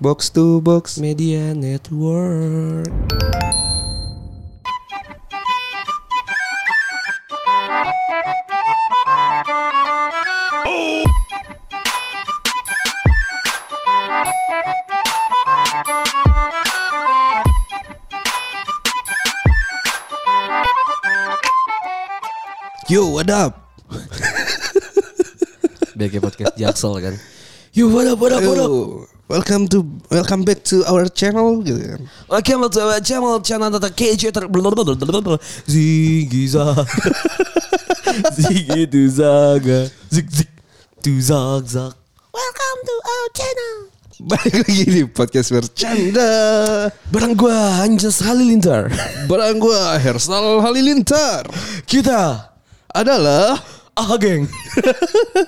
Box to box. Media Network. Yo, what up? Biar kayak podcast Jaksel kan. Yo, what up, what up, what up? Welcome to welcome back to our channel gitu kan. Welcome to our channel channel tata KJ ter Ziggy Zag Ziggy tu Zaga. Zig zig tu Zag Zag. Welcome to our channel. Balik lagi di podcast bercanda. Barang gua Anjas Halilintar. Barang gua Hersal Halilintar. Kita adalah Ah geng.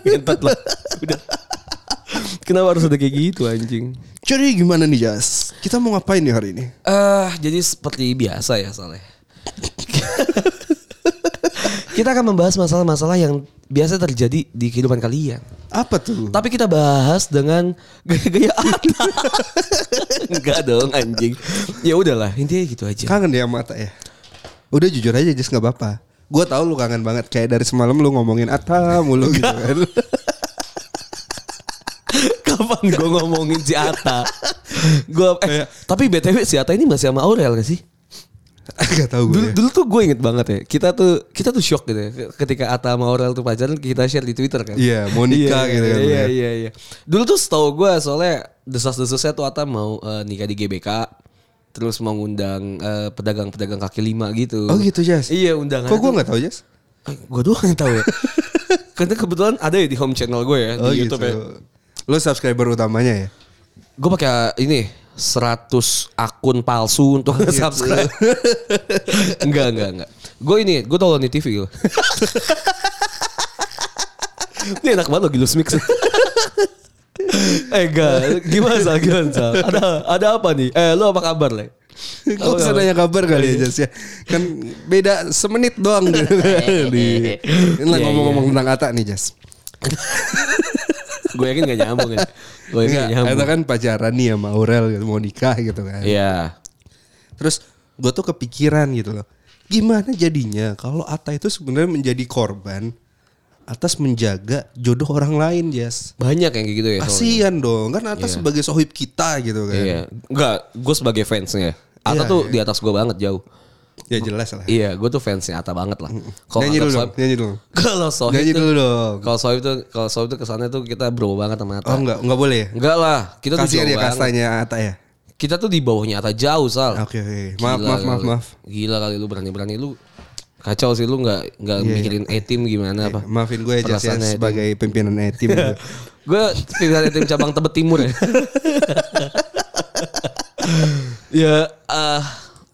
Gentat lah. Udah Kenapa harus ada kayak gitu anjing Jadi gimana nih Jas? Kita mau ngapain nih hari ini? Eh, jadi seperti biasa ya Saleh. kita akan membahas masalah-masalah yang biasa terjadi di kehidupan kalian. Apa tuh? Tapi kita bahas dengan gaya-gaya Atta. Enggak dong anjing. Ya udahlah, intinya gitu aja. Kangen ya mata ya. Udah jujur aja Jas nggak apa-apa. Gue tahu lu kangen banget kayak dari semalam lu ngomongin Atta mulu gitu kan. Kapan gue ngomongin si Atta? Gua eh, tapi BTW si Atta ini masih sama Aurel gak sih? Gak tau gue. Dulu, dulu tuh gue inget banget ya. Kita tuh kita tuh shock gitu ya. Ketika Atta sama Aurel tuh pacaran kita share di Twitter kan. Iya, nikah Iya, gitu kan. Iya ya. iya iya. Dulu tuh setahu gue soalnya desas-desusnya tuh Atta mau eh, nikah di GBK. Terus mau ngundang eh, pedagang-pedagang kaki lima gitu. Oh gitu Jas. Iya undangan. Kok gue nggak tahu Jas? Gue doang yang tahu ya. Karena kebetulan ada ya di home channel gue ya Oh di gitu. YouTube ya. Lu subscriber utamanya ya? Gue pakai ini 100 akun palsu untuk gitu. subscribe. enggak, enggak, enggak. Gue ini, gue tau di TV gue. ini enak banget loh Gilus Mix. eh enggak, gimana Sal? Gimana Sal? Ada, ada apa nih? Eh lu apa kabar Le? Kok bisa nanya kabar kali ya Jas ya? Kan beda semenit doang. Di- Ini lah Iya, ngomong-ngomong tentang Ata nih Jas. Gue yakin gak nyambung ya. Gue yakin gak nyambung. Ata kan pacaran nih sama Aurel gitu, mau nikah gitu kan. Iya. Terus gue tuh kepikiran gitu loh. Gimana jadinya kalau Ata itu sebenarnya menjadi korban atas menjaga jodoh orang lain, Jas. Banyak yang kayak gitu ya. Kasian dong, kan Ata Iya. sebagai sohib kita gitu kan. Iya. Enggak, gue sebagai fansnya. Ata Iya, tuh iya. di atas gue banget jauh. Ya jelas lah. Iya, gue tuh fansnya Ata banget lah. Kalau Nyanyi dulu dong, nyanyi dulu. Kalau Sohib Nyanyi dulu dong. kalau Sohib tuh, kalau Sohib tuh kesannya tuh kita bro banget sama Ata. Oh enggak, enggak boleh ya? Enggak lah, kita tuh jauh ya banget. kastanya Ata ya. Kita tuh di bawahnya Ata jauh sal. Oke oke. Maaf Gila maaf maaf kali. maaf. Gila kali lu berani-berani lu. Kacau sih lu nggak nggak Iya, mikirin A-team gimana apa. Maafin gue ya Perasaannya A-team. sebagai pimpinan E-team. gitu. Gue pilihan tim cabang Tebet Timur ya. ya, eh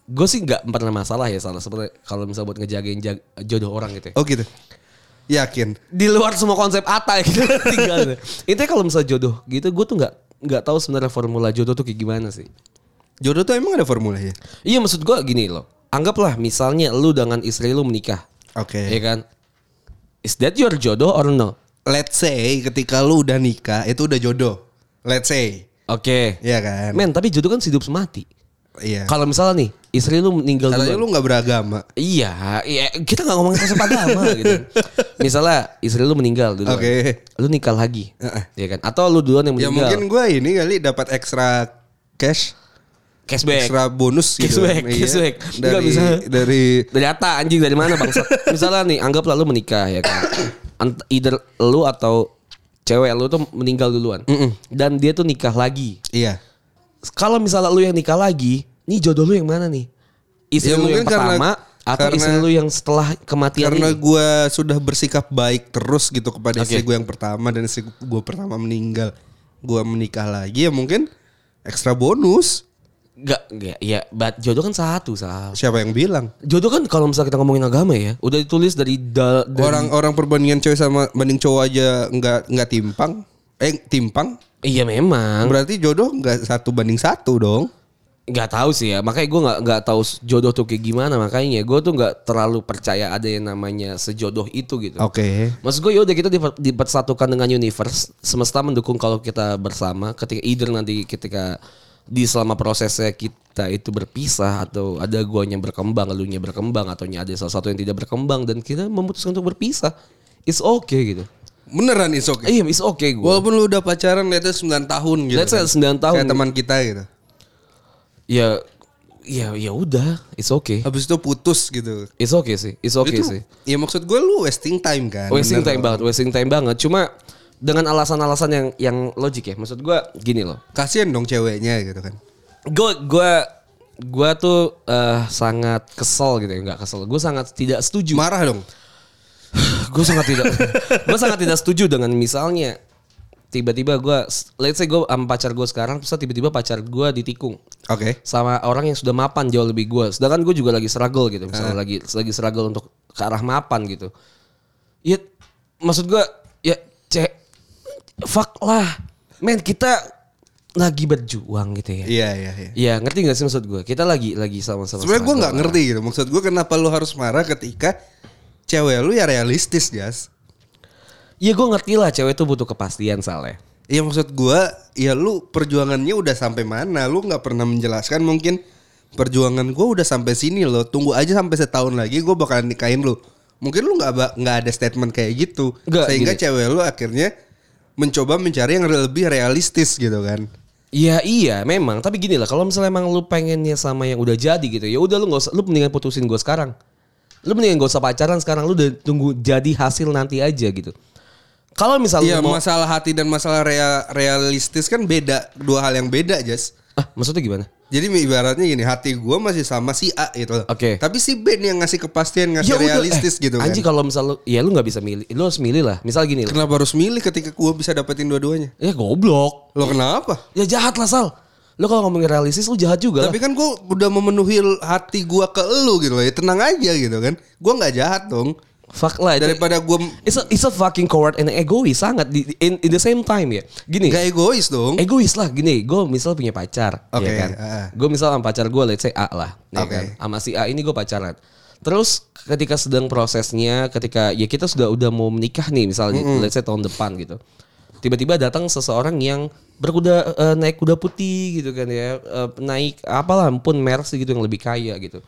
gue sih nggak pernah masalah ya salah sebenarnya kalau misalnya buat ngejagain jag- jodoh orang gitu. Ya. Oh gitu. Yakin. Di luar semua konsep Ata gitu tinggal. Intinya kalau misalnya jodoh gitu, gue tuh nggak nggak tahu sebenarnya formula jodoh tuh kayak gimana sih. Jodoh tuh emang ada formulanya? Iya maksud gue gini loh. Anggaplah misalnya lu dengan istri lu menikah, Oke. ya kan? Is that your jodoh or no? Let's say ketika lu udah nikah itu udah jodoh. Let's say. Oke. Iya kan? Men, tapi jodoh kan hidup semati. Iya. Kalau misalnya nih, istri lu meninggal Katanya duluan. lu nggak beragama. Iya, iya, kita nggak ngomongin konsep agama gitu. Misalnya istri lu meninggal duluan. Oke. Lu nikah lagi. Heeh. Iya kan? Atau lu duluan yang Ya meninggal. mungkin gue ini kali dapat ekstra cash, cashback. ekstra bonus gitu. Cashback, Iya. cashback. Dari bisa. dari Dari Atta anjing dari mana bangsa? Misalnya nih, anggaplah lu menikah ya kan. Either lu atau cewek lu tuh meninggal duluan. Dan dia tuh nikah lagi. iya. Kalau misalnya lu yang nikah lagi, nih jodoh lu yang mana nih? Istri Ya, lu yang mungkin karena- pertama atau karena- istri lu yang setelah kematian Karena gue sudah bersikap baik terus gitu kepada istri Oke. gue yang pertama dan istri gue pertama meninggal, gue menikah lagi ya mungkin ekstra bonus. Enggak, enggak. Ya, but jodoh kan satu, Sal. Siapa yang bilang? Jodoh kan kalau misalnya kita ngomongin agama ya, udah ditulis dari da, dari Orang-orang perbandingan cewek sama banding cowok aja nggak nggak timpang. Eh timpang. Iya memang. Berarti jodoh nggak satu banding satu dong. nggak tahu sih ya makanya gue nggak nggak tahu jodoh tuh kayak gimana makanya gue tuh nggak terlalu percaya ada yang namanya sejodoh itu gitu Oke. Maksud gue yaudah kita diper- dipersatukan dengan universe semesta mendukung kalau kita bersama ketika either nanti ketika di selama prosesnya kita itu berpisah atau ada guanya berkembang elunya berkembang atau ada salah satu yang tidak berkembang dan kita memutuskan untuk berpisah it's okay gitu Beneran is oke. iya it's okay gue Walaupun lu udah pacaran let's say 9 tahun gitu. Let's say 9 tahun. Kayak teman kita gitu. ya ya ya udah it's okay Habis itu putus gitu. it's okay sih it's okay itu, sih Ya maksud gue lu wasting time kan. wasting bener time banget wasting time banget cuma dengan alasan-alasan yang yang logik ya maksud gue gini loh Kasian dong ceweknya gitu kan. gue gue gue tuh eh, sangat kesel gitu ya nggak kesel gue sangat tidak setuju Marah dong. Gue sangat tidak gue sangat tidak setuju dengan misalnya tiba-tiba gue let's say gue sama pacar gue sekarang terus tiba-tiba pacar gue ditikung Oke. sama orang yang sudah mapan jauh lebih gue sedangkan gue juga lagi struggle gitu misalnya lagi lagi struggle untuk ke arah mapan gitu ya maksud gue ya cek fuck lah men kita lagi berjuang gitu ya Iya iya iya. Iya ngerti gak sih maksud gue? Kita lagi lagi sama-sama. Sebenarnya gue nggak lah. ngerti gitu. Maksud gue kenapa lu harus marah ketika cewek lu ya realistis Jas. Iya gue ngerti lah cewek itu butuh kepastian soalnya. Iya maksud gue ya lu perjuangannya udah sampai mana? Lu nggak pernah menjelaskan mungkin perjuangan gue udah sampai sini loh. Tunggu aja sampai setahun lagi gue bakalan nikahin lu. Mungkin lu nggak nggak ada statement kayak gitu. Nggak, Sehingga gini. cewek lu akhirnya mencoba mencari yang lebih realistis gitu kan. Iya iya memang. Tapi gini lah kalau misalnya emang lu pengennya sama yang udah jadi gitu ya udah lu nggak usah lu mendingan putusin gue sekarang. Lu mendingan gak usah pacaran sekarang lu udah tunggu jadi hasil nanti aja gitu. Kalau misalnya Iya mau masalah hati dan masalah rea- realistis kan beda dua hal yang beda Jas. ah maksudnya gimana? Jadi ibaratnya gini hati gue masih sama si A gitu. Oke. Tapi si B nih yang ngasih kepastian ngasih udah, realistis eh, gitu kan. Anjing kalau misal lu ya lu nggak bisa milih, lu harus milih lah. Misal gini lah. Kenapa harus milih ketika gue bisa dapetin dua-duanya? Ya goblok. Lo kenapa? Ya jahat lah Sal. Lu kalau ngomongin realistis lu jahat juga lah. Tapi kan gue udah memenuhi hati gue ke lu gitu loh. Ya tenang aja gitu kan. Gue nggak jahat dong. Fuck lah. Daripada gue It's a, it's a fucking coward and egois sangat di in, in the same time ya. Gini, nggak egois dong. egois lah gini. Gue misal punya pacar, Oke, ya kan. ah. Gue misal sama pacar gue, let's say A lah, ya Oke. kan. Sama si A ini gue pacaran. Terus ketika sedang prosesnya, ketika ya kita sudah udah mau menikah nih, misalnya let's say tahun depan gitu. Tiba-tiba datang seseorang yang berkuda eh, naik kuda putih gitu kan ya, eh, naik apalah pun Mercy gitu yang lebih kaya gitu.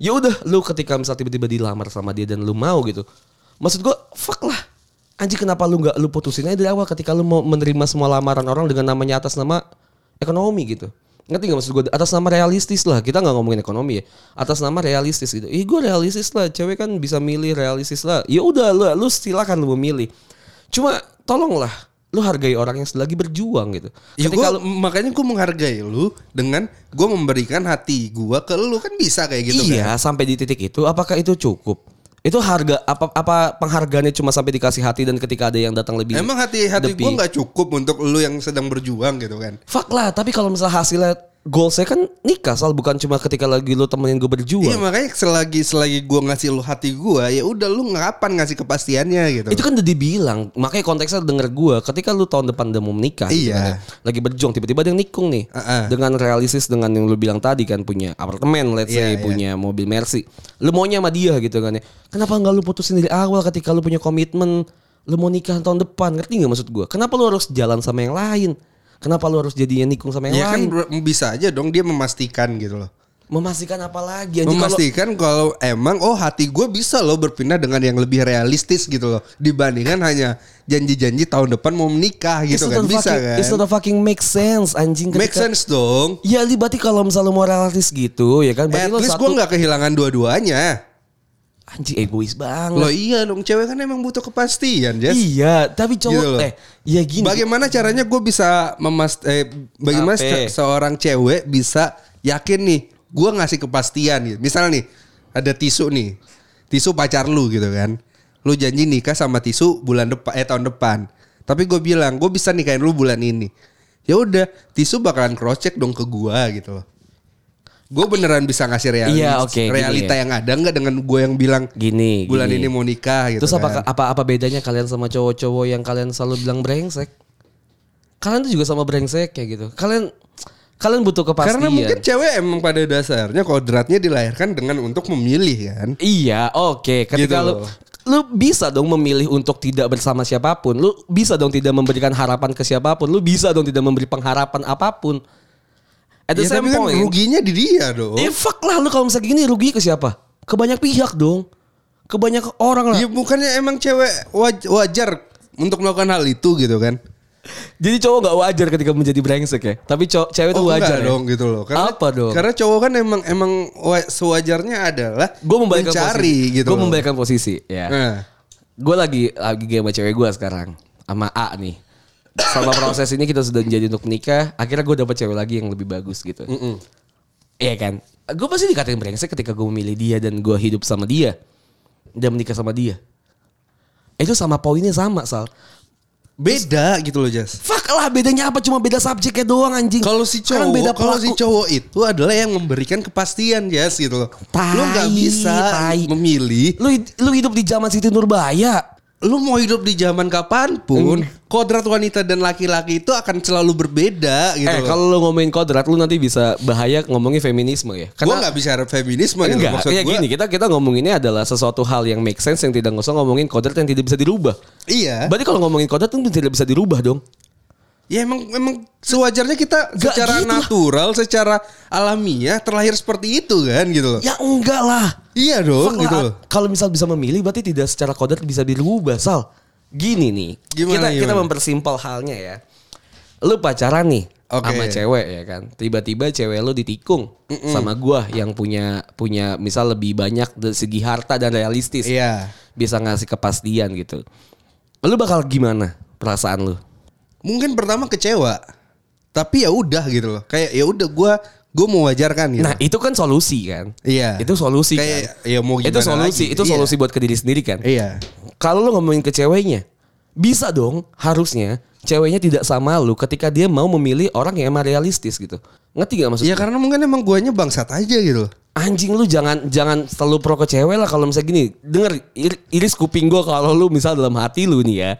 Ya udah lu ketika misal tiba-tiba dilamar sama dia dan lu mau gitu maksud gua fuck lah. Anjing kenapa lu nggak lu putusin aja dari awal ketika lu mau menerima semua lamaran orang dengan namanya atas nama ekonomi gitu. Ngerti gak maksud gue atas nama realistis lah. Kita nggak ngomongin ekonomi ya. Atas nama realistis gitu. Ih gue realistis lah. Cewek kan bisa milih realistis lah. Ya udah lu lu silakan lu memilih. Cuma tolonglah lu hargai orang yang lagi berjuang gitu Ya ketika gua, lu makanya gue menghargai lu dengan gue memberikan hati gue ke lu kan bisa kayak gitu iya, kan. sampai di titik itu apakah itu cukup? Itu harga apa apa penghargaannya cuma sampai dikasih hati dan ketika ada yang datang lebih Emang hati hati gue nggak cukup untuk lu yang sedang berjuang gitu kan. Fuck lah, tapi kalau misalnya hasilnya goal saya kan nikah soal bukan cuma ketika lagi lu temenin gue Iya berjuang. makanya selagi selagi gue ngasih lu hati gue ya udah lu ngapan ngasih kepastiannya gitu. itu kan udah dibilang, makanya konteksnya denger gue ketika lu tahun depan udah mau menikah gitu Iya. kan ya, lagi berjuang tiba-tiba ada yang nikung nih. Uh-uh. Dengan realistis dengan yang lu bilang tadi kan punya apartemen let's say Iya, iya. punya mobil Mercy. Lu maunya sama dia gitu kan ya. Kenapa nggak lu putusin dari awal ketika lu punya komitmen lu mau nikah tahun depan ngerti nggak maksud gue? Kenapa lu harus jalan sama yang lain? Kenapa lu harus jadinya nikung sama yang Ya kan lain? bro- bisa aja dong dia memastikan gitu loh. Memastikan apa lagi? Anjing, kalau- Memastikan kalau emang oh hati gue bisa loh berpindah dengan yang lebih realistis gitu loh dibandingkan hanya janji-janji tahun depan mau menikah gitu kan a bisa fucking- kan. It's not a fucking make sense anjing Make ketika- sense dong. Ya li berarti kalau misalnya mau realistis gitu ya kan berarti At least satu gue nggak kehilangan dua-duanya. Anjing egois banget. Loh iya dong cewek kan emang butuh kepastian Jess. Iya, tapi cowok Gitu loh. eh ya gini. Bagaimana caranya gue bisa memas eh, bagaimana se- seorang cewek bisa yakin nih gue ngasih kepastian gitu. Misalnya nih ada tisu nih, tisu pacar lu gitu kan. Lu janji nikah sama tisu bulan depan eh tahun depan. Tapi gue bilang gue bisa nikahin lu bulan ini. Ya udah, tisu bakalan cross check dong ke gua gitu loh. Gue beneran bisa ngasih realis, Iya, gini realita ya. yang ada nggak dengan gue yang bilang Gini, bulan gini. ini mau nikah gitu Terus apa kan. apa apa bedanya kalian sama cowok-cowok yang kalian selalu bilang brengsek? Kalian tuh juga sama brengsek kayak gitu. Kalian Kalian butuh kepastian. Karena mungkin cewek emang pada dasarnya kodratnya dilahirkan dengan untuk memilih kan. Iya, oke. Ketika Gitu lu lu bisa dong memilih untuk tidak bersama siapa pun. Lu bisa dong tidak memberikan harapan ke siapa pun. Lu bisa dong tidak memberi pengharapan apa pun. At the Ya, same kan point. ruginya di dia dong. Eh fuck lah lu kalau misalnya gini rugi ke siapa? Ke banyak pihak dong. Ke banyak orang lah. Ya bukannya emang cewek waj- wajar untuk melakukan hal itu gitu kan. Jadi cowok nggak wajar ketika menjadi brengsek ya. Tapi cowok cewek itu Oh, wajar ya? dong gitu loh. Karena, Apa dong? Karena cowok kan emang emang wa- sewajarnya adalah Gue membalikkan mencari posisi. gitu. Gue loh. membalikkan posisi ya. Nah, Gue lagi lagi game sama cewek gue sekarang sama A nih. Selama proses ini kita sudah menjadi untuk menikah. Akhirnya gue dapet cewek lagi yang lebih bagus gitu. Iya kan? Gue pasti dikatain brengsek ketika gue memilih dia dan gue hidup sama dia dan menikah sama dia. Itu sama poinnya sama Sal. beda gitu loh Jas. Fuck lah bedanya apa cuma beda subjeknya doang anjing. Kalau si cowok, kalau si cowok itu adalah yang memberikan kepastian Jas gitu loh. Tai, Lu nggak bisa tai. memilih. Lu lu hidup di zaman Siti Nurbaya. Lu mau hidup di zaman kapan pun, Hmm. kodrat wanita dan laki-laki itu akan selalu berbeda gitu eh kalau lu ngomongin kodrat lu nanti bisa bahaya ngomongin feminisme ya. Gue nggak bicara feminisme gitu. Enggak, Maksud ya gua, gini kita kita ngomonginnya adalah sesuatu hal yang make sense yang tidak usah ngomongin kodrat yang tidak bisa dirubah. Iya. Berarti kalau ngomongin kodrat itu tidak bisa dirubah dong. Ya emang emang sewajarnya kita Nggak secara gitu lah. natural, secara alamiah terlahir seperti itu kan gitu loh. Ya enggak lah. Iya dong Fuck gitu lah. loh. Kalau misal bisa memilih berarti tidak secara kodrat bisa dirubah, Sal. Gini nih. Gimana, kita kita gimana? mempersimpel halnya ya. Lu pacaran nih Oke. sama cewek ya kan. Tiba-tiba cewek lu ditikung sama gua yang punya punya misal lebih banyak dari segi harta dan realistis. Iya. Bisa ngasih kepastian gitu. Lu bakal gimana perasaan lu? Mungkin pertama kecewa. Tapi ya udah gitu loh. Kayak ya udah gua gua mewajarkan gitu. Nah, itu kan solusi kan? Iya. Itu solusi Kayak, kan? ya mau itu gimana solusi, lagi? itu Iya. solusi buat ke diri sendiri kan? Iya. Kalau lu ngomongin ke ceweknya, bisa dong harusnya ceweknya tidak sama lu ketika dia mau memilih orang yang emang realistis gitu. Ngerti gak maksud? Ya karena mungkin emang guanya bangsat aja gitu. Anjing lu jangan jangan selalu pro ke cewek lah kalau misalnya gini. Denger ir- iris kuping gua kalau lu misal dalam hati lu nih ya.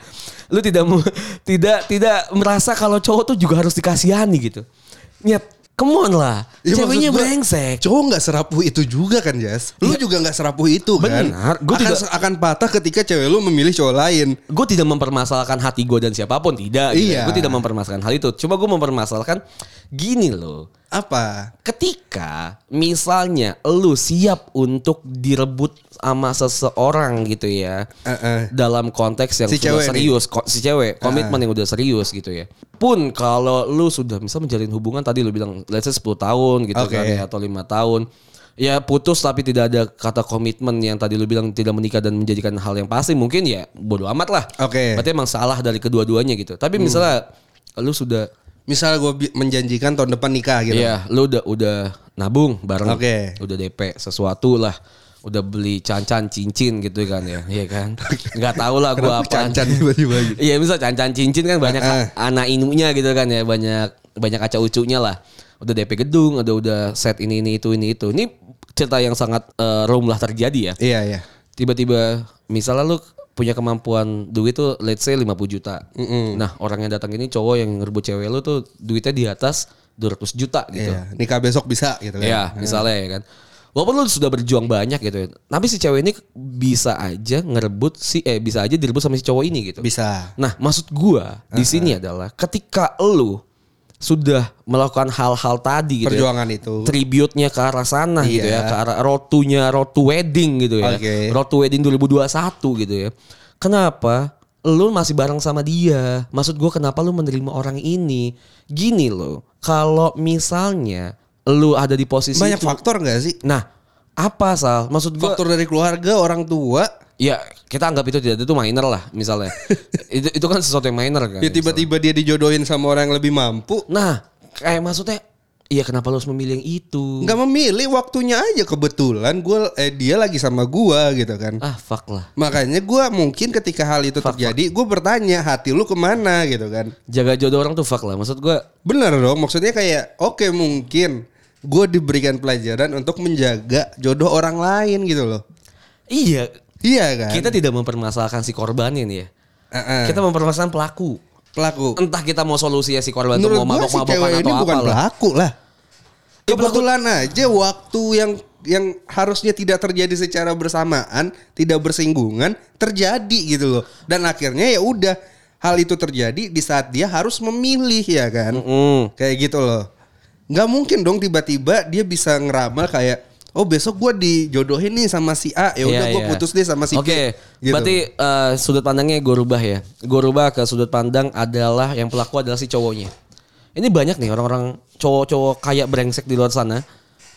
Lu tidak tidak tidak merasa kalau cowok tuh juga harus dikasihani gitu. Nyet, come on lah. Ya, Ceweknya brengsek. Cowok nggak serapuh itu juga kan Jas. Lu juga nggak serapuh itu kan. Benar. Gua akan, tidak- akan patah ketika cewek lu memilih cowok lain. gue tidak mempermasalahkan hati gue dan siapa pun tidak gitu. Iya. gue tidak mempermasalahkan hal itu cuma gue mempermasalahkan gini loh Apa? ketika misalnya lu siap untuk direbut sama seseorang gitu ya Eh, eh. dalam konteks yang Si sudah nih. serius ko- si cewek komitmen yang udah serius gitu ya pun kalau lu sudah misal menjalin hubungan tadi lu bilang let's say 10 tahun gitu Oke. kan ya, atau lima tahun ya putus tapi tidak ada kata komitmen yang tadi lu bilang tidak menikah dan menjadikan hal yang pasti mungkin ya bodoh amat lah Oke. berarti emang salah dari kedua-duanya gitu tapi misalnya lu sudah Misal gue menjanjikan tahun depan nikah gitu. Iya, lu udah udah nabung bareng. Oke. Udah DP sesuatu lah. Udah beli cancan cincin gitu kan ya. Iya kan? Nggak tahu lah gua apa. cancan tiba-tiba gitu? Iya, misal cancan cincin kan banyak Eh. anak inunya gitu kan ya, banyak banyak kaca ucunya lah. Udah DP gedung, udah udah set ini ini itu ini itu. Ini cerita yang sangat eh, rum lah terjadi ya. Iya iya. Tiba-tiba misalnya lu punya kemampuan duit tuh let's say 50 juta. Nah, orang yang datang ini cowok yang ngerebut cewek lu tuh duitnya di atas 200 juta gitu. Iya. Nikah besok bisa gitu kan. Iya, misalnya ya kan. Walaupun lu sudah berjuang banyak gitu ya. Tapi si cewek ini bisa aja ngerebut si eh bisa aja direbut sama si cowok ini gitu. Bisa. Nah, maksud gua di sini adalah ketika lu sudah melakukan hal-hal tadi gitu Perjuangan ya, itu. tribute-nya ke arah sana gitu Iya. ya, ke arah rotunya road to wedding gitu ya. Road to wedding 2021 gitu ya. Kenapa lu masih bareng sama dia? Maksud gua kenapa lu menerima orang ini? Gini loh, kalau misalnya lu ada di posisi Banyak itu- faktor gak sih? Nah, apa sal? Maksud gua Faktor dari keluarga, orang tua. Ya kita anggap itu tidak itu minor lah misalnya. itu itu kan sesuatu yang minor kan. Ya tiba-tiba dia dijodohin sama orang yang lebih mampu. Nah, kayak maksudnya Iya kenapa lu harus memilih yang itu? Nggak memilih waktunya aja kebetulan gue eh dia lagi sama gua gitu kan. Ah fuck lah. Makanya gua mungkin ketika hal itu terjadi gue bertanya hati lu ke mana gitu kan. Jaga jodoh orang tuh fuck lah. Maksud gua Bener dong maksudnya kayak oke mungkin gue diberikan pelajaran untuk menjaga jodoh orang lain gitu loh. iya Iya kan? kita tidak mempermasalahkan si korbannya nih ya. Heeh. Kita mempermasalahkan pelaku. Pelaku. Entah kita mau solusinya si korban Menurut mau gue si mabok-mabokan ini atau bukan apa lah. pelaku lah. Ya, Kebetulan aja waktu yang yang harusnya tidak terjadi secara bersamaan, tidak bersinggungan, terjadi gitu loh. Dan akhirnya ya udah hal itu terjadi di saat dia harus memilih ya kan. Mm. Kayak gitu loh. Nggak mungkin dong tiba-tiba dia bisa ngeramal kayak oh besok gue dijodohin nih sama si A ya udah Iya, gue iya. putus deh sama si Oke, B. Gitu. berarti eh, sudut pandangnya gue rubah ya. Gue rubah ke sudut pandang adalah yang pelaku adalah si cowoknya. Ini banyak nih orang-orang cowok-cowok kayak brengsek di luar sana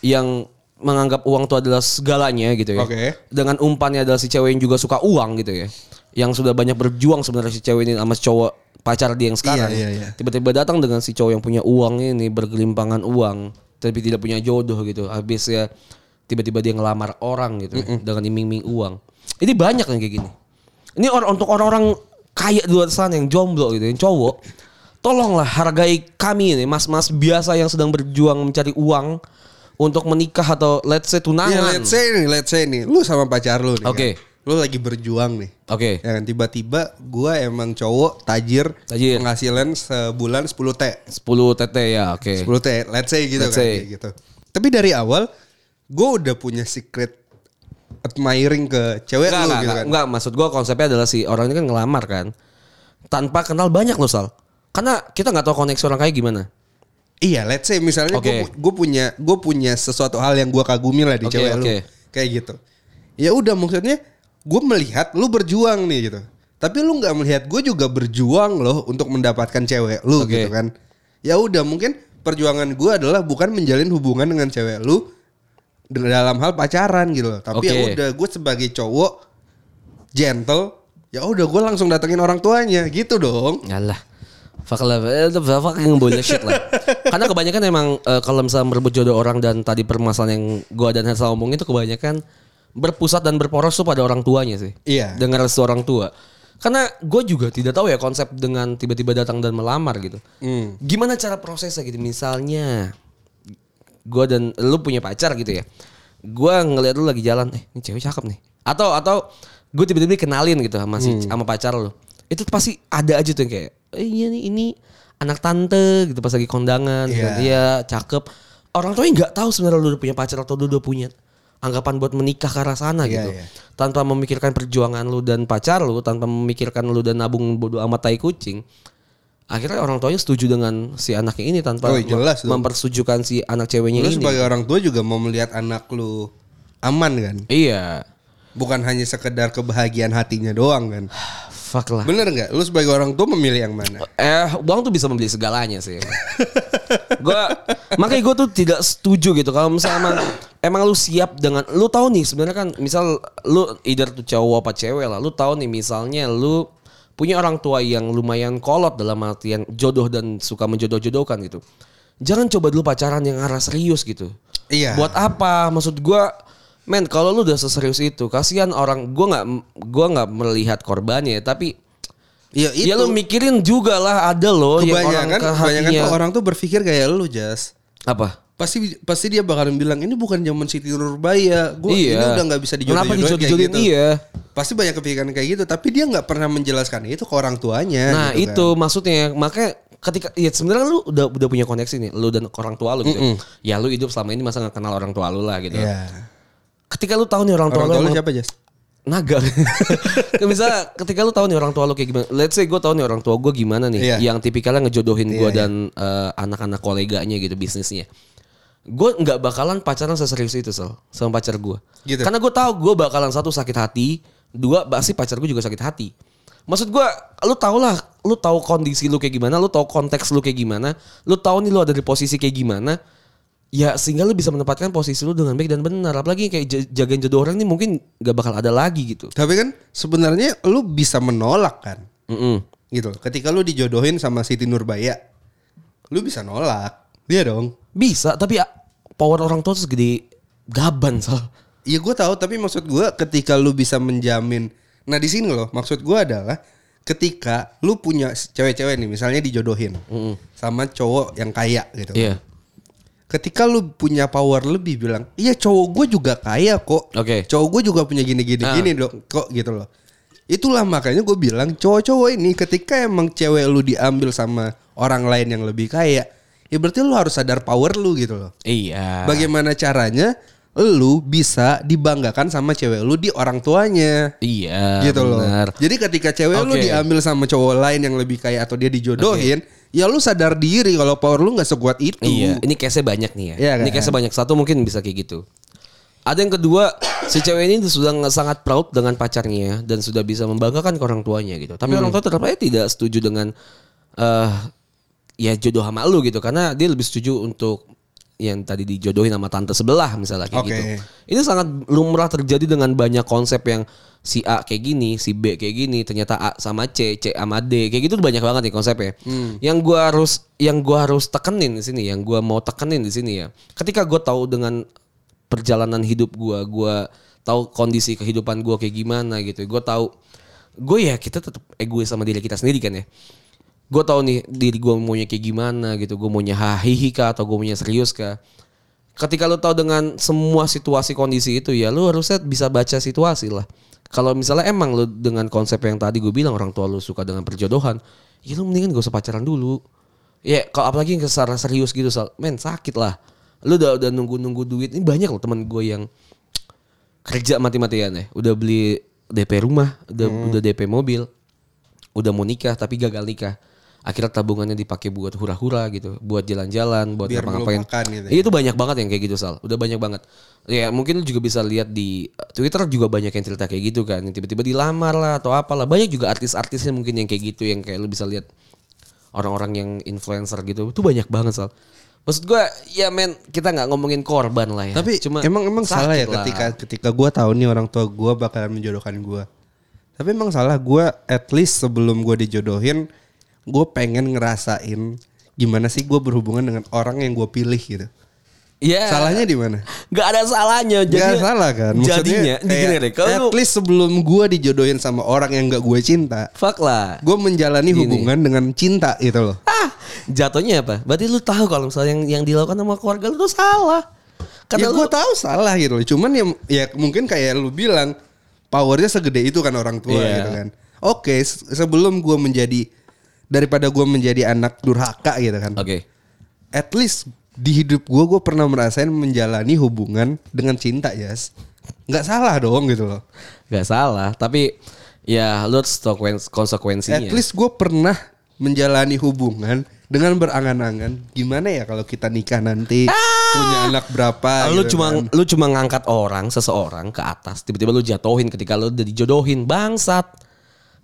yang menganggap uang itu adalah segalanya gitu ya. Oke. Dengan umpannya adalah si cewek yang juga suka uang gitu ya. Yang sudah banyak berjuang sebenarnya si cewek ini sama si cowok pacar dia yang sekarang. Iya, iya, iya. Tiba-tiba datang dengan si cowok yang punya uang ini bergelimpangan uang tapi tidak punya jodoh gitu. Habis ya tiba-tiba dia ngelamar orang gitu ya, dengan iming-iming uang. Ini banyak yang kayak gini. Ini orang untuk orang-orang kaya di luar sana yang jomblo gitu, yang cowok. Tolonglah hargai kami ini mas-mas biasa yang sedang berjuang mencari uang untuk menikah atau let's say tunangan. Ya let's say nih, let's say nih, lu sama pacar lu nih. Oke. kan. Lu lagi berjuang nih. Oke. Ya kan tiba-tiba gua emang cowok tajir, Tajir. penghasilan sebulan 10 T. 10 TT ya, oke. 10 T, let's say gitu Let's kan say. gitu. Tapi dari awal gue udah punya secret admiring ke cewek Enggak, lu enggak, gitu enggak, kan. enggak, maksud gua konsepnya adalah si orang ini kan ngelamar kan. Tanpa kenal banyak loh Sal. Karena kita nggak tahu koneksi orang kayak gimana. Iya, let's say misalnya Oke. gue punya gue punya sesuatu hal yang gue kagumi lah di Oke, cewek lu. oke. Kayak gitu. Ya udah maksudnya gue melihat lu berjuang nih gitu. Tapi lu nggak melihat gue juga berjuang loh untuk mendapatkan cewek lu Oke. gitu kan. Ya udah mungkin perjuangan gue adalah bukan menjalin hubungan dengan cewek lu dalam hal pacaran gitu loh. Tapi ya Oke. udah gue sebagai cowok gentle, ya udah gue langsung datengin orang tuanya gitu dong. Yalah. Fuck lah, eh, fucking bullshit lah. Karena kebanyakan emang eh, kalau misalnya merebut jodoh orang dan tadi permasalahan yang gua dan Hansel ngomong itu kebanyakan berpusat dan berporos tuh pada orang tuanya sih. Iya. Dengan restu orang tua. Karena gue juga tidak tahu ya konsep dengan tiba-tiba datang dan melamar gitu. Hmm. Gimana cara prosesnya gitu? Misalnya gue dan lu punya pacar gitu ya. Gue ngeliat lu lagi jalan, eh ini cewek cakep nih. Atau atau gue tiba-tiba kenalin gitu sama si Hmm. sama pacar lu. Itu pasti ada aja tuh yang kayak, eh, iya nih ini anak tante gitu pas lagi kondangan, gitu. Iya. dia cakep. Orang tuanya nggak tahu sebenarnya lu udah punya pacar atau lu udah punya anggapan buat menikah ke arah sana Iya, gitu. iya. Tanpa memikirkan perjuangan lu dan pacar lu, tanpa memikirkan lu dan nabung bodo amat tai kucing. Akhirnya orang tuanya setuju dengan si anaknya ini tanpa Oh, jelas mem- dong. mempersetujukan si anak ceweknya Lu ini. sebagai orang tua juga mau melihat anak lu aman kan? Iya. Bukan hanya sekedar kebahagiaan hatinya doang kan? Fuck lah. Bener nggak? Lu sebagai orang tua memilih yang mana? Eh, uang tuh bisa membeli segalanya sih. gua makanya gue tuh tidak setuju gitu kalau misalnya emang, emang lu siap dengan lu tahu nih sebenarnya kan misal lu either tuh cowok apa cewek lah, lu tahu nih misalnya lu punya orang tua yang lumayan kolot dalam artian jodoh dan suka menjodoh-jodohkan gitu. Jangan coba dulu pacaran yang arah serius gitu. Iya. Buat apa? Maksud gua men kalau lu udah seserius itu, kasihan orang gua nggak gua nggak melihat korbannya tapi Ya itu. Ya lu mikirin juga lah ada loh yang orang kebanyakan kebanyakan orang tuh berpikir kayak lu Jas. Apa? Pasti pasti dia bakalan bilang ini bukan zaman Siti Nurbaya. Gua ini udah nggak bisa dijodoh Kenapa dijodoh-jodohin gitu. iya? Pasti banyak kepikiran kayak gitu, tapi dia nggak pernah menjelaskan itu ke orang tuanya. Nah gitu itu maksudnya makanya ketika ya sebenarnya lu udah udah punya koneksi nih lu dan orang tua lu gitu. Ya lu hidup selama ini masa nggak kenal orang tua lu lah gitu. Kan. Iya. Ketika lu tahu nih orang tua Orang lu tua lu siapa Jas? naga. Misalnya ketika lu tahu nih orang tua lu kayak gimana. Let's say gue tahu nih orang tua gue gimana nih. Iya. Yang tipikalnya ngejodohin gue Iya, iya. dan eh, anak-anak koleganya gitu bisnisnya. Gue nggak bakalan pacaran seserius itu sel sama pacar gue. Gitu. Karena gue tahu gue bakalan satu sakit hati, dua pasti pacar gue juga sakit hati. Maksud gue, lu tau lah, lu tahu kondisi lu kayak gimana, lu tahu konteks lu kayak gimana, lu tahu nih lu ada di posisi kayak gimana. Ya sehingga lu bisa menempatkan posisi lu dengan baik dan benar. Apalagi kayak jagain jodoh orang ini mungkin gak bakal ada lagi gitu. Tapi kan sebenarnya lu bisa menolak kan, Mm-mm. gitu. Ketika lu dijodohin sama Siti Nurbaya, lu bisa nolak. Dia dong. Bisa, tapi ya, power orang tua tuh segede gaban soal. Iya gue tahu, tapi maksud gue ketika lu bisa menjamin. Nah di sini loh, maksud gue adalah ketika lu punya cewek-cewek nih, misalnya dijodohin sama cowok yang kaya gitu. Iya. Ketika lu punya power lebih bilang, iya cowok gue juga kaya kok. Oke. Cowok gue juga punya gini-gini Ah. gini dong, kok gitu loh. Itulah makanya gue bilang cowok-cowok ini ketika emang cewek lu diambil sama orang lain yang lebih kaya, ya berarti lu harus sadar power lu gitu loh. Iya. Bagaimana caranya lu bisa dibanggakan sama cewek lu di orang tuanya. Iya. gitu benar. loh. Jadi ketika cewek lu Oke. diambil sama cowok lain yang lebih kaya atau dia dijodohin, ya lu sadar diri kalau power lu nggak sekuat itu. Iya, ini case-nya banyak nih ya. Iya Ini kan? case-nya banyak. Satu mungkin bisa kayak gitu. Ada yang kedua, si cewek ini sudah sangat proud dengan pacarnya dan sudah bisa membanggakan ke orang tuanya gitu. Tapi orang tua tetap aja tidak setuju dengan eh ya jodoh sama lu gitu karena dia lebih setuju untuk yang tadi dijodohin sama tante sebelah misalnya kayak Oke. gitu. Ini sangat lumrah terjadi dengan banyak konsep yang si A kayak gini, si B kayak gini, ternyata A sama C, C sama D, kayak gitu banyak banget nih konsepnya. Yang gua harus yang gua harus tekenin di sini, yang gua mau tekenin di sini ya. Ketika gua tahu dengan perjalanan hidup gua, gua tahu kondisi kehidupan gua kayak gimana gitu. Gua tahu gue ya kita tetap egois sama diri kita sendiri kan ya. Gue tahu nih diri gue maunya kayak gimana gitu. Gue maunya hahihi kah atau gue maunya serius kah. Ketika lu tahu dengan semua situasi kondisi itu ya lu harusnya bisa baca situasi lah. Kalau misalnya emang lu dengan konsep yang tadi gue bilang orang tua lu suka dengan perjodohan, ya lu mendingan gak usah pacaran dulu. Ya kalau apalagi yang secara serius gitu, men sakit lah. Lu udah udah nunggu-nunggu duit. Ini banyak loh teman gue yang kerja mati-matian ya. Udah beli DP rumah, udah Hmm. udah DP mobil, udah mau nikah tapi gagal nikah. Akhirnya tabungannya dipakai buat hura-hura gitu, buat jalan-jalan, buat ngapa-ngapain. melupakan gitu ya. Iya, Itu banyak banget yang kayak gitu Sal. Udah banyak banget. Ya mungkin lu juga bisa lihat di uh, Twitter juga banyak yang cerita kayak gitu kan. Yang tiba-tiba dilamar lah atau apalah. Banyak juga artis-artisnya mungkin yang kayak gitu yang kayak lu bisa lihat orang-orang yang influencer gitu. Itu banyak banget Sal. Maksud gua ya men kita nggak ngomongin korban lah ya. Tapi emang emang sakit salah ya lah. ketika ketika gue tahu nih orang tua gue bakalan menjodohkan gue. Tapi emang salah gue at least sebelum gue dijodohin, gue pengen ngerasain gimana sih gue berhubungan dengan orang yang gue pilih gitu. Iya. Salahnya di mana? Gak ada salahnya. Gak Jadinya- salah kan? Jadinya, kayak, gini deh, kalau at least sebelum gue dijodohin sama orang yang gak gue cinta, fuck lah. gue menjalani hubungan dengan cinta gitu loh. Ah, jatuhnya apa? Berarti lu tahu kalau misalnya yang yang dilakukan sama keluarga lu tuh salah. ya Karena lu gue tahu salah gitu loh. Cuman ya, ya mungkin kayak lu bilang powernya segede itu kan orang tua Iya. gitu kan. Oke, se- sebelum gue menjadi daripada gue menjadi anak durhaka gitu kan. Oke. At least di hidup gue gue pernah merasain menjalani hubungan dengan cinta ya. Nggak salah dong gitu loh. Gak salah, tapi ya lu harus tahu konsekuensinya. At least gue pernah menjalani hubungan dengan berangan-angan gimana ya kalau kita nikah nanti punya anak berapa lu gitu cuma kan. lu cuma ngangkat orang seseorang ke atas, tiba-tiba lu jatuhin ketika lu udah dijodohin, bangsat.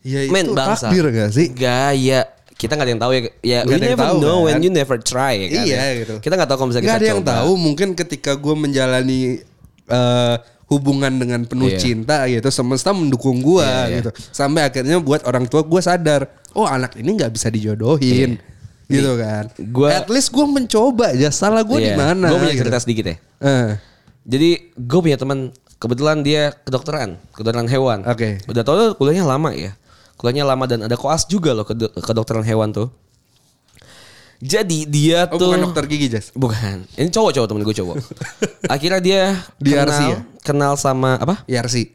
ya itu Men bangsat. takdir gak sih? Gaya kita nggak ada yang tahu ya. Ya, Nggak we yang never tahu, know when kan? you never try ya kan. Iya, ya. gitu. Kita nggak tahu kalau misalnya Gak kita ada yang coba. tahu mungkin ketika gue menjalani eh, hubungan dengan penuh Iya. cinta gitu semesta mendukung gue Iya, iya. gitu sampai akhirnya buat orang tua gue sadar oh anak ini nggak bisa dijodohin gitu kan Iya. Gua- at least gue mencoba aja salah gue di mana Gue Iya. punya gitu. cerita sedikit ya. Eh, Jadi gue punya teman kebetulan dia kedokteran, kedokteran hewan. Oke. Udah tau kuliahnya lama ya. Kuliahnya lama dan ada koas juga loh ke kedokteran hewan tuh. Jadi dia oh tuh bukan dokter gigi Jas Bukan. Ini cowok-cowok temen gue cowok. Akhirnya dia Di kenal, ya? kenal sama apa? Yarsi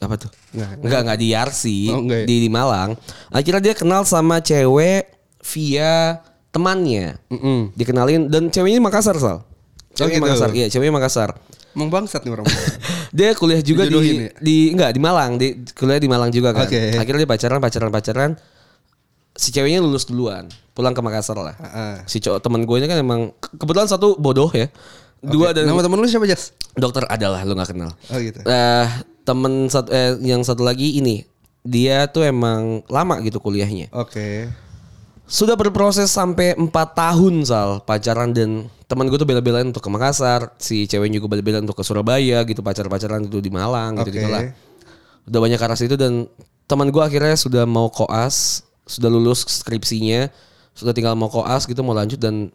Apa tuh? Nggak, Enggak, enggak di RC, Oh, enggak ya? di, di Malang. Akhirnya dia kenal sama cewek via temannya. Mm-mm. Dikenalin dan ceweknya Makassar, Sal. Ceweknya gitu. Makassar, iya, ceweknya Makassar. emang bangsat nih orang Dia kuliah juga di ya? di enggak di Malang, di kuliah di Malang juga kan. Oke. Akhirnya dia pacaran, pacaran, pacaran. Si ceweknya lulus duluan, pulang ke Makassar lah. Heeh. Si cowok teman gue ini kan emang ke- kebetulan satu bodoh ya. Dua dan nama temen lu siapa Jas dokter adalah lu nggak kenal. oh gitu Eh temen satu eh, yang satu lagi ini dia tuh emang lama gitu kuliahnya. oke Sudah berproses sampai 4 tahun sal pacaran dan teman gue tuh bela-belain untuk ke Makassar, si cewek juga bela-belain untuk ke Surabaya gitu pacar-pacaran itu di Malang gitu Oke. gitulah. Udah banyak arah itu dan teman gue akhirnya sudah mau koas, sudah lulus skripsinya, sudah tinggal mau koas gitu mau lanjut dan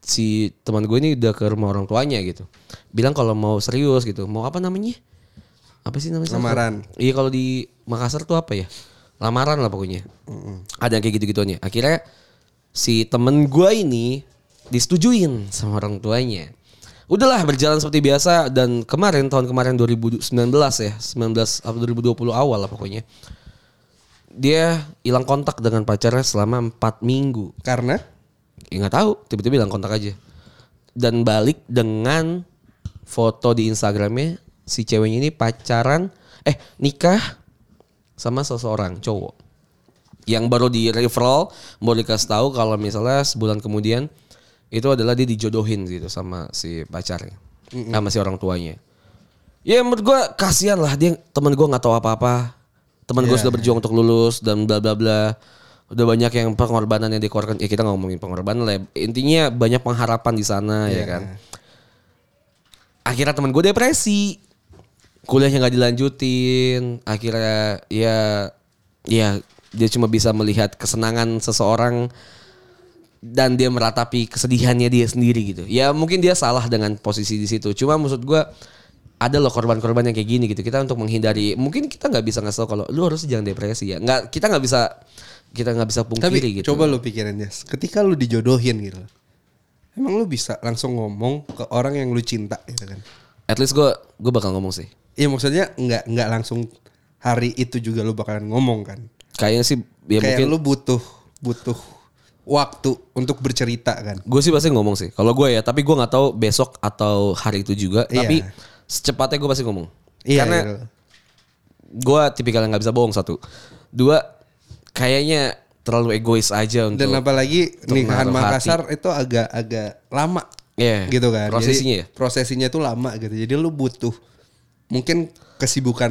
si teman gue ini udah ke rumah orang tuanya gitu. Bilang kalau mau serius gitu, mau apa namanya? Apa sih namanya? Lamaran. Iya kalau di Makassar tuh apa ya? Lamaran lah pokoknya. Ada yang kayak gitu-gituannya. Akhirnya si temen gue ini disetujuin sama orang tuanya. Udahlah berjalan seperti biasa dan kemarin tahun kemarin 2019 ya, 19 atau 2020 awal lah pokoknya. Dia hilang kontak dengan pacarnya selama 4 minggu. Karena Ya nggak tahu, tiba-tiba hilang kontak aja. Dan balik dengan foto di Instagramnya si ceweknya ini pacaran, eh nikah sama seseorang cowok. Yang baru di referral, baru dikasih tahu kalau misalnya sebulan kemudian itu adalah dia dijodohin gitu sama si pacarnya, sama si orang tuanya. Ya menurut gue kasihan lah dia teman gue nggak tahu apa-apa. Teman gue Iya, sudah berjuang untuk lulus dan bla bla bla. Udah banyak yang pengorbanan yang dikeluarkan. Ya kita ngomongin pengorbanan lah. ya. Intinya banyak pengharapan di sana ya Iya. kan. Akhirnya teman gue depresi. Kuliahnya nggak dilanjutin. Akhirnya ya ya dia cuma bisa melihat kesenangan seseorang dan dia meratapi kesedihannya dia sendiri gitu. Ya mungkin dia salah dengan posisi di situ. Cuma maksud gue ada loh korban-korban yang kayak gini gitu. Kita untuk menghindari, mungkin kita nggak bisa ngasih tau kalau lu harus jangan depresi ya. Nggak, kita nggak bisa kita nggak bisa pungkiri tapi gitu. coba lu pikirin Jas. Ketika lu dijodohin gitu. Emang lu bisa langsung ngomong ke orang yang lu cinta gitu kan. At least gue gue bakal ngomong sih. Iya maksudnya nggak nggak langsung hari itu juga lu bakalan ngomong kan. Kayaknya sih ya Kayak mungkin lu butuh butuh waktu untuk bercerita kan. gue sih pasti ngomong sih. Kalau gue ya, tapi gue nggak tahu besok atau hari itu juga. Iya. Tapi secepatnya gue pasti ngomong. Iya. Karena gitu. gue tipikal yang nggak bisa bohong satu. Dua, kayaknya terlalu egois aja untuk. Dan apalagi nikahan Makassar itu agak agak lama Iya. gitu kan. Jadi Prosesinya ya? prosesinya tuh lama gitu. Jadi lu butuh mungkin kesibukan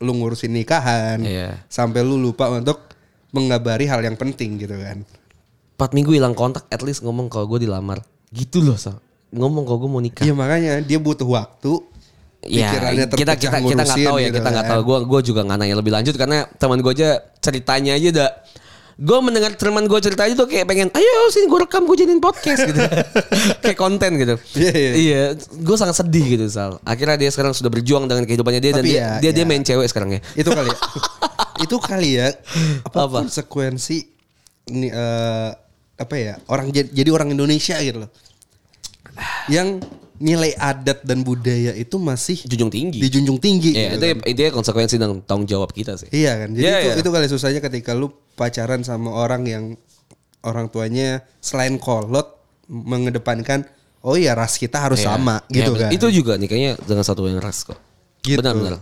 lu ngurusin nikahan Iya. sampai lu lupa untuk mengabari hal yang penting gitu kan. Empat minggu hilang kontak, at least ngomong kalau gue dilamar. Gitu loh, Sal. Ngomong kalau gue mau nikah. Iya makanya dia butuh waktu. Ya, pikirannya kita kita kita nggak tahu ya, gitu kita nggak kan. tahu. Gue gue juga nggak nanya lebih lanjut karena teman gue aja ceritanya aja udah gue mendengar teman gue cerita aja tuh kayak pengen ayo sini gue rekam gue jadiin podcast gitu kayak konten gitu Iya, iya. iya gue sangat sedih gitu sal akhirnya dia sekarang sudah berjuang dengan kehidupannya dia dan Tapi dia ya, dia, dia ya. main cewek sekarang ya itu kali ya. itu kali ya apa, Apa? konsekuensi ini eh, apa ya orang jadi orang Indonesia gitu loh yang nilai adat dan budaya itu masih junjung tinggi dijunjung tinggi Iya, gitu itu kan. itu ya konsekuensi dan tanggung jawab kita sih iya kan jadi Iya, itu iya. itu kali susahnya ketika lu pacaran sama orang yang orang tuanya selain kolot mengedepankan oh iya ras kita harus Iya. sama Iya, gitu betul. kan Itu juga nih kayaknya dengan satu yang ras kok. Gitu. Benar-benar.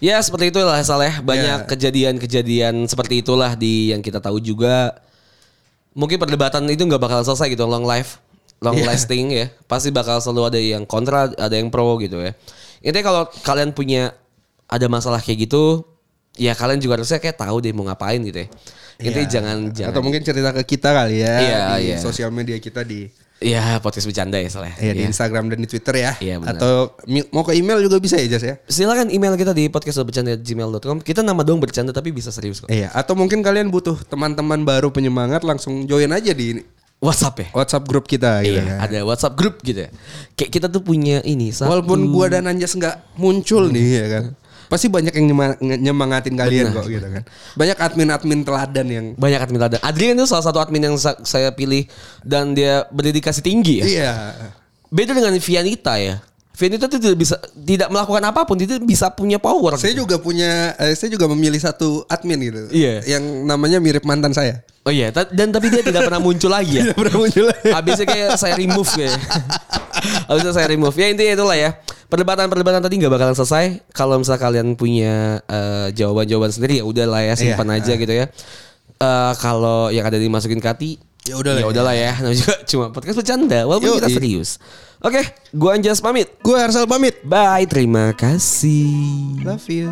Ya seperti itulah Saleh. Ya. Banyak kejadian-kejadian seperti itulah di yang kita tahu juga. Mungkin perdebatan itu nggak bakal selesai gitu long life, long Iya. lasting ya. Pasti bakal selalu ada yang kontra, ada yang pro gitu ya. Intinya kalau kalian punya ada masalah kayak gitu, ya kalian juga harusnya kayak tahu deh mau ngapain gitu ya. Intinya Iya. jangan jangan. atau mungkin cerita ke kita kali ya Iya, di iya. sosial media kita di Ya podcast bercanda ya Saleh. ya, di Iya. Instagram dan di Twitter ya Iya, benar. atau mau ke email juga bisa ya Jas ya Silakan email kita di podcastbercanda@gmail.com. Kita nama dong bercanda tapi bisa serius kok. Iya, atau mungkin kalian butuh teman-teman baru penyemangat langsung join aja di WhatsApp ya. WhatsApp grup kita gitu Iya, kan. ada WhatsApp grup gitu ya. Kayak kita tuh punya ini satu. Walaupun gua dan Anjas nggak muncul nih ya kan. Pasti banyak yang nyemangatin kalian kok gitu kan. Banyak admin-admin teladan yang banyak admin ada. Adrian itu salah satu admin yang sa- saya pilih dan dia berdedikasi tinggi ya. iya. Beda dengan Vianita ya. Vianita tuh tidak bisa tidak melakukan apa pun, dia bisa punya power. Saya juga punya eh, saya juga memilih satu admin gitu. Iya. Yang namanya mirip mantan saya. Oh iya, dan tapi dia tidak pernah muncul lagi ya. Tidak pernah muncul. Habisnya kayak saya remove kayak. Habisnya saya remove. Ya intinya itulah ya. Perdebatan-perdebatan tadi nggak bakalan selesai. Kalau misalnya kalian punya eh, jawaban-jawaban sendiri ya udah lah ya simpan Iya. aja gitu ya. Eh, kalau yang ada dimasukin ke hati Ya udahlah ya ya. udahlah ya. Namanya juga cuma podcast bercanda walaupun kita serius. Oke, gua Anjas pamit. Gue Arsal pamit. Bye, terima kasih. Love you.